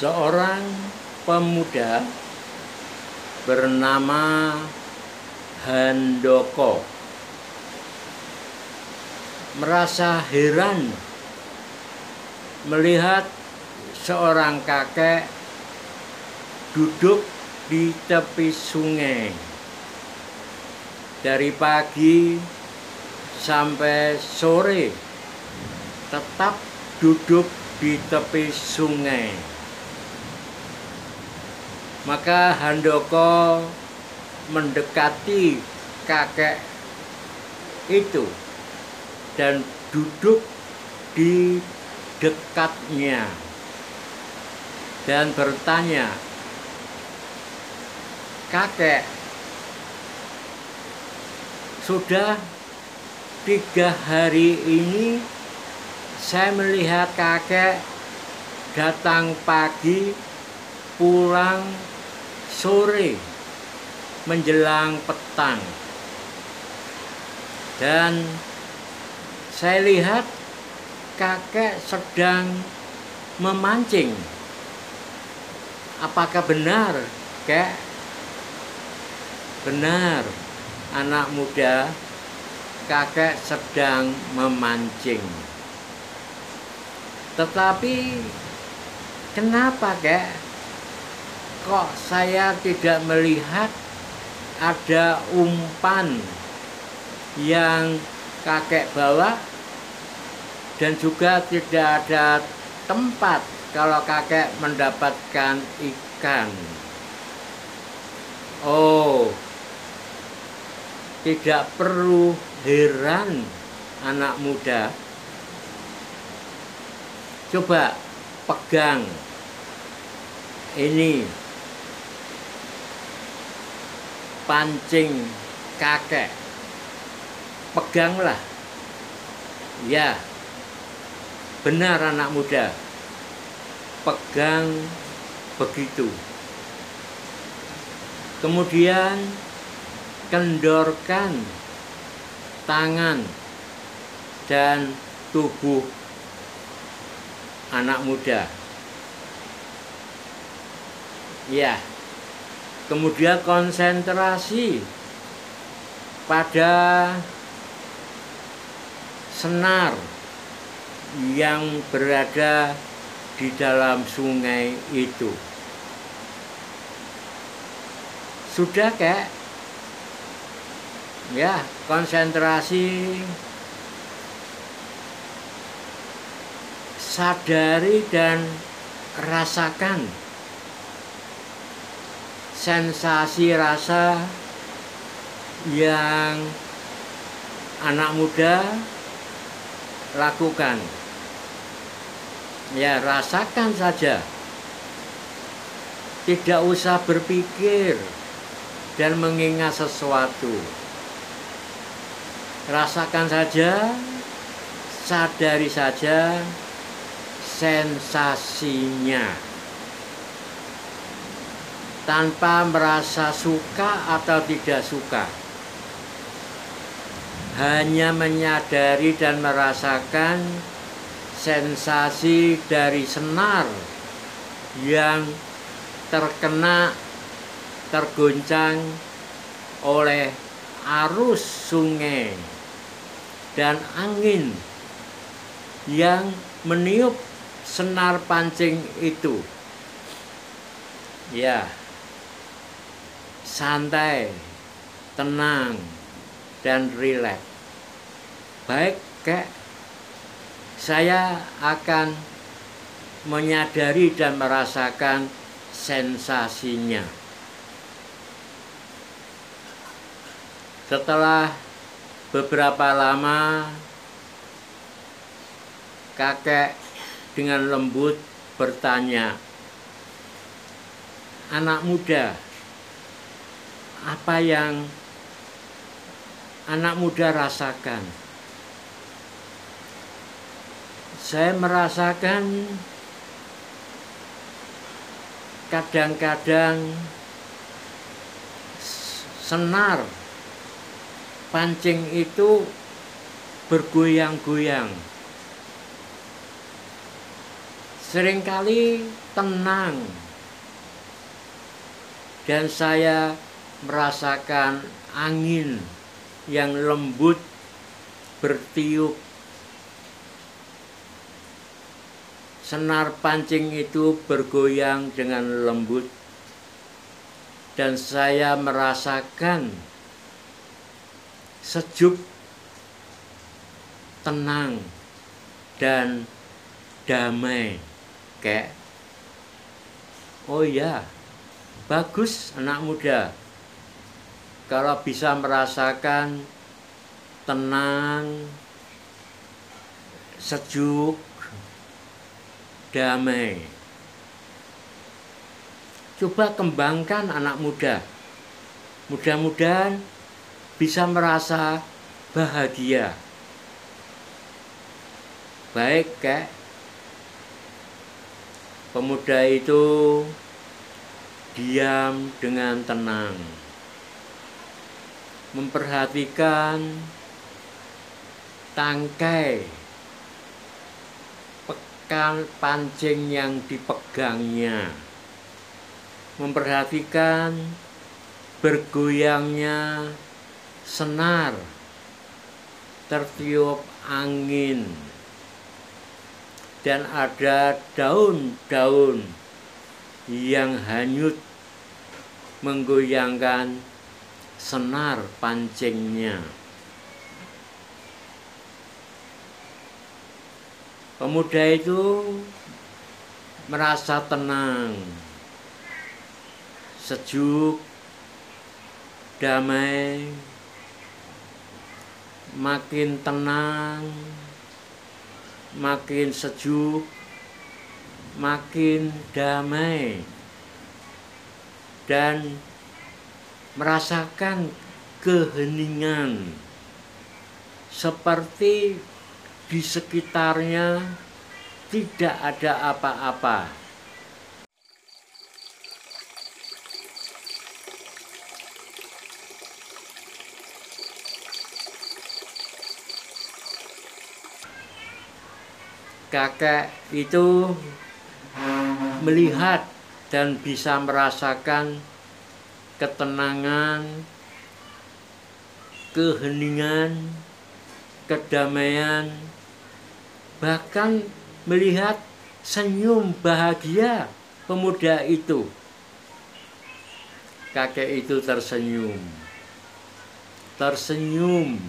seorang pemuda bernama Handoko merasa heran melihat seorang kakek duduk di tepi sungai dari pagi sampai sore tetap duduk di tepi sungai. Maka Handoko mendekati kakek itu dan duduk di dekatnya dan bertanya, "Kakek, sudah tiga hari ini saya melihat kakek datang pagi, pulang sore, menjelang petang. Dan saya lihat kakek sedang memancing. Apakah benar, kek? Benar, anak muda, kakek sedang memancing. Tetapi kenapa kek? Kok saya tidak melihat ada umpan yang kakek bawa dan juga tidak ada tempat kalau kakek mendapatkan ikan. Oh, tidak perlu heran anak muda coba pegang ini pancing kakek peganglah ya benar anak muda pegang begitu kemudian kendorkan tangan dan tubuh anak muda. Ya. Kemudian konsentrasi pada senar yang berada di dalam sungai itu. Sudah kek? Ya, konsentrasi sadari dan rasakan sensasi rasa yang anak muda lakukan. Ya, rasakan saja. Tidak usah berpikir dan mengingat sesuatu. Rasakan saja, sadari saja sensasinya tanpa merasa suka atau tidak suka. Hanya menyadari dan merasakan sensasi dari senar yang terkena tergoncang oleh arus sungai dan angin yang meniup senar pancing itu. Ya santai tenang dan rileks baik kek. Saya akan menyadari dan merasakan sensasinya. Setelah beberapa lama kakek dengan lembut bertanya, "Anak muda, apa yang anak muda rasakan?" Saya merasakan kadang-kadang senar pancing itu bergoyang-goyang sering kali tenang dan saya merasakan angin yang lembut bertiup. Senar pancing itu bergoyang dengan lembut dan saya merasakan sejuk tenang dan damai kayak oh ya bagus anak muda kalau bisa merasakan tenang sejuk damai. Coba kembangkan anak muda. Mudah-mudahan bisa merasa bahagia. Baik kek. Pemuda itu diam dengan tenang memperhatikan tangkai pekan pancing yang dipegangnya. Memperhatikan bergoyangnya senar tertiup angin. Dan ada daun-daun yang hanyut menggoyangkan senar pancingnya. Pemuda itu merasa tenang, sejuk, damai, makin tenang, makin sejuk, makin damai, dan merasakan keheningan seperti di sekitarnya tidak ada apa-apa. kakek itu melihat dan bisa merasakan ketenangan, keheningan, kedamaian, bahkan melihat senyum bahagia pemuda itu. Kakek itu tersenyum, tersenyum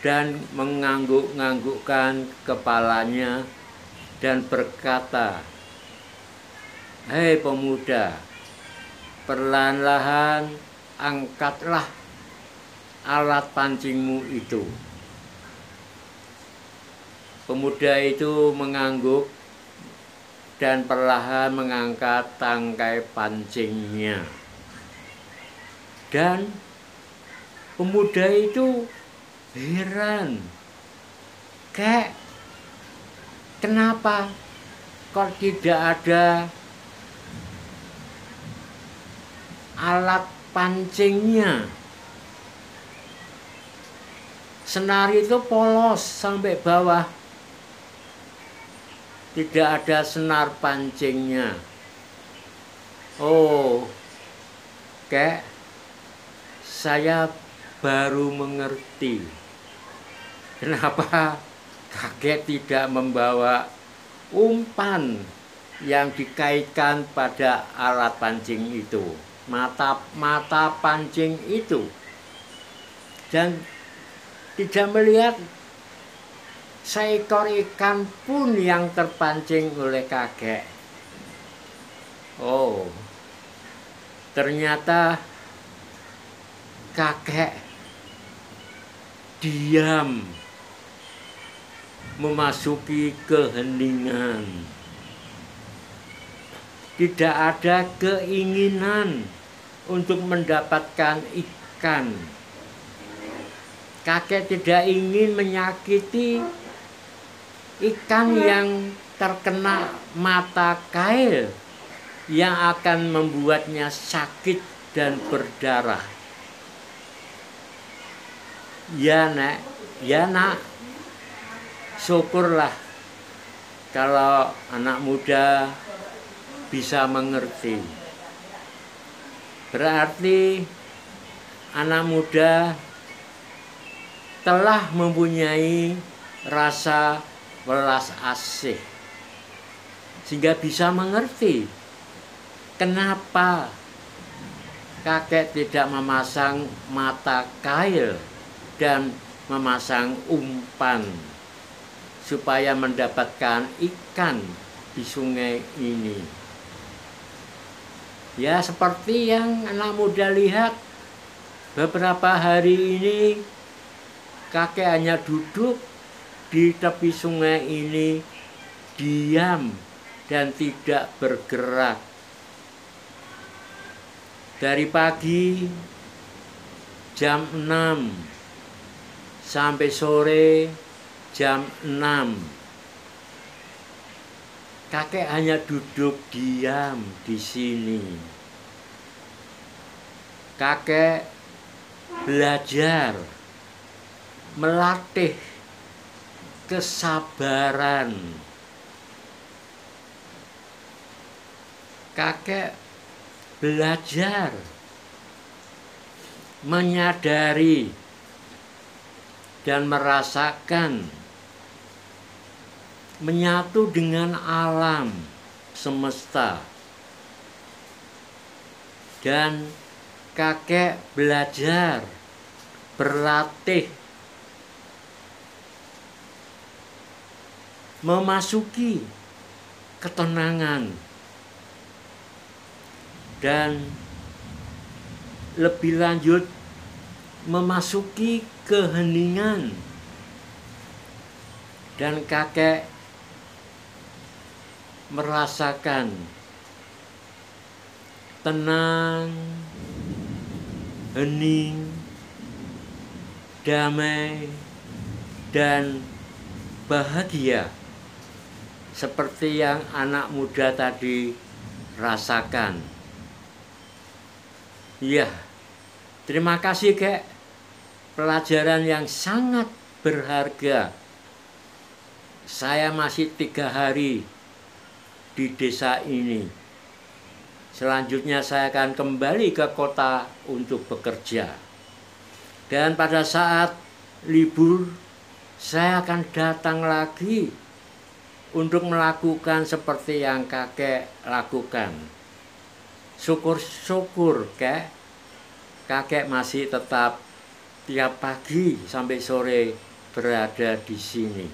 dan mengangguk-anggukkan kepalanya dan berkata, Hei pemuda, perlahan-lahan angkatlah alat pancingmu itu. Pemuda itu mengangguk dan perlahan mengangkat tangkai pancingnya. Dan pemuda itu heran kek kenapa kok tidak ada alat pancingnya. Senar itu polos sampai bawah. Tidak ada senar pancingnya. Oh kek saya baru mengerti. Kenapa kakek tidak membawa umpan yang dikaitkan pada alat pancing itu, mata mata pancing itu, dan tidak melihat seekor ikan pun yang terpancing oleh kakek. Oh, ternyata kakek diam memasuki keheningan. Tidak ada keinginan untuk mendapatkan ikan. Kakek tidak ingin menyakiti ikan yang terkena mata kail yang akan membuatnya sakit dan berdarah. Ya, Nak. Ya, Nak syukurlah kalau anak muda bisa mengerti. Berarti anak muda telah mempunyai rasa welas asih sehingga bisa mengerti kenapa kakek tidak memasang mata kail dan memasang umpan supaya mendapatkan ikan di sungai ini. Ya seperti yang anak muda lihat beberapa hari ini kakek hanya duduk di tepi sungai ini diam dan tidak bergerak. Dari pagi jam 6 sampai sore jam 6 kakek hanya duduk diam di sini. Kakek belajar melatih kesabaran. Kakek belajar menyadari dan merasakan menyatu dengan alam semesta. Dan kakek belajar berlatih memasuki ketenangan dan lebih lanjut memasuki keheningan. Dan kakek merasakan tenang, hening, damai, dan bahagia seperti yang anak muda tadi rasakan. Iya, terima kasih kek. Pelajaran yang sangat berharga. Saya masih tiga hari di desa ini. Selanjutnya saya akan kembali ke kota untuk bekerja. Dan pada saat libur, saya akan datang lagi untuk melakukan seperti yang kakek lakukan syukur-syukur kek kakek masih tetap tiap pagi sampai sore berada di sini.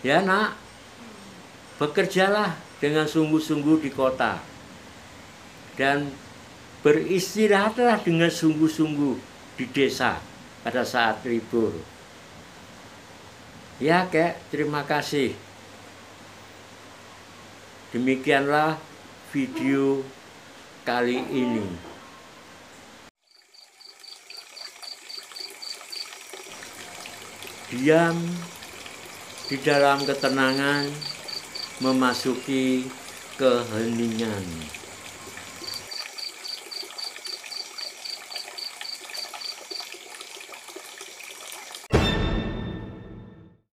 Ya nak, bekerjalah dengan sungguh-sungguh di kota dan beristirahatlah dengan sungguh-sungguh di desa pada saat libur. Ya kek, terima kasih. Demikianlah video kali ini. Diam di dalam ketenangan memasuki keheningan.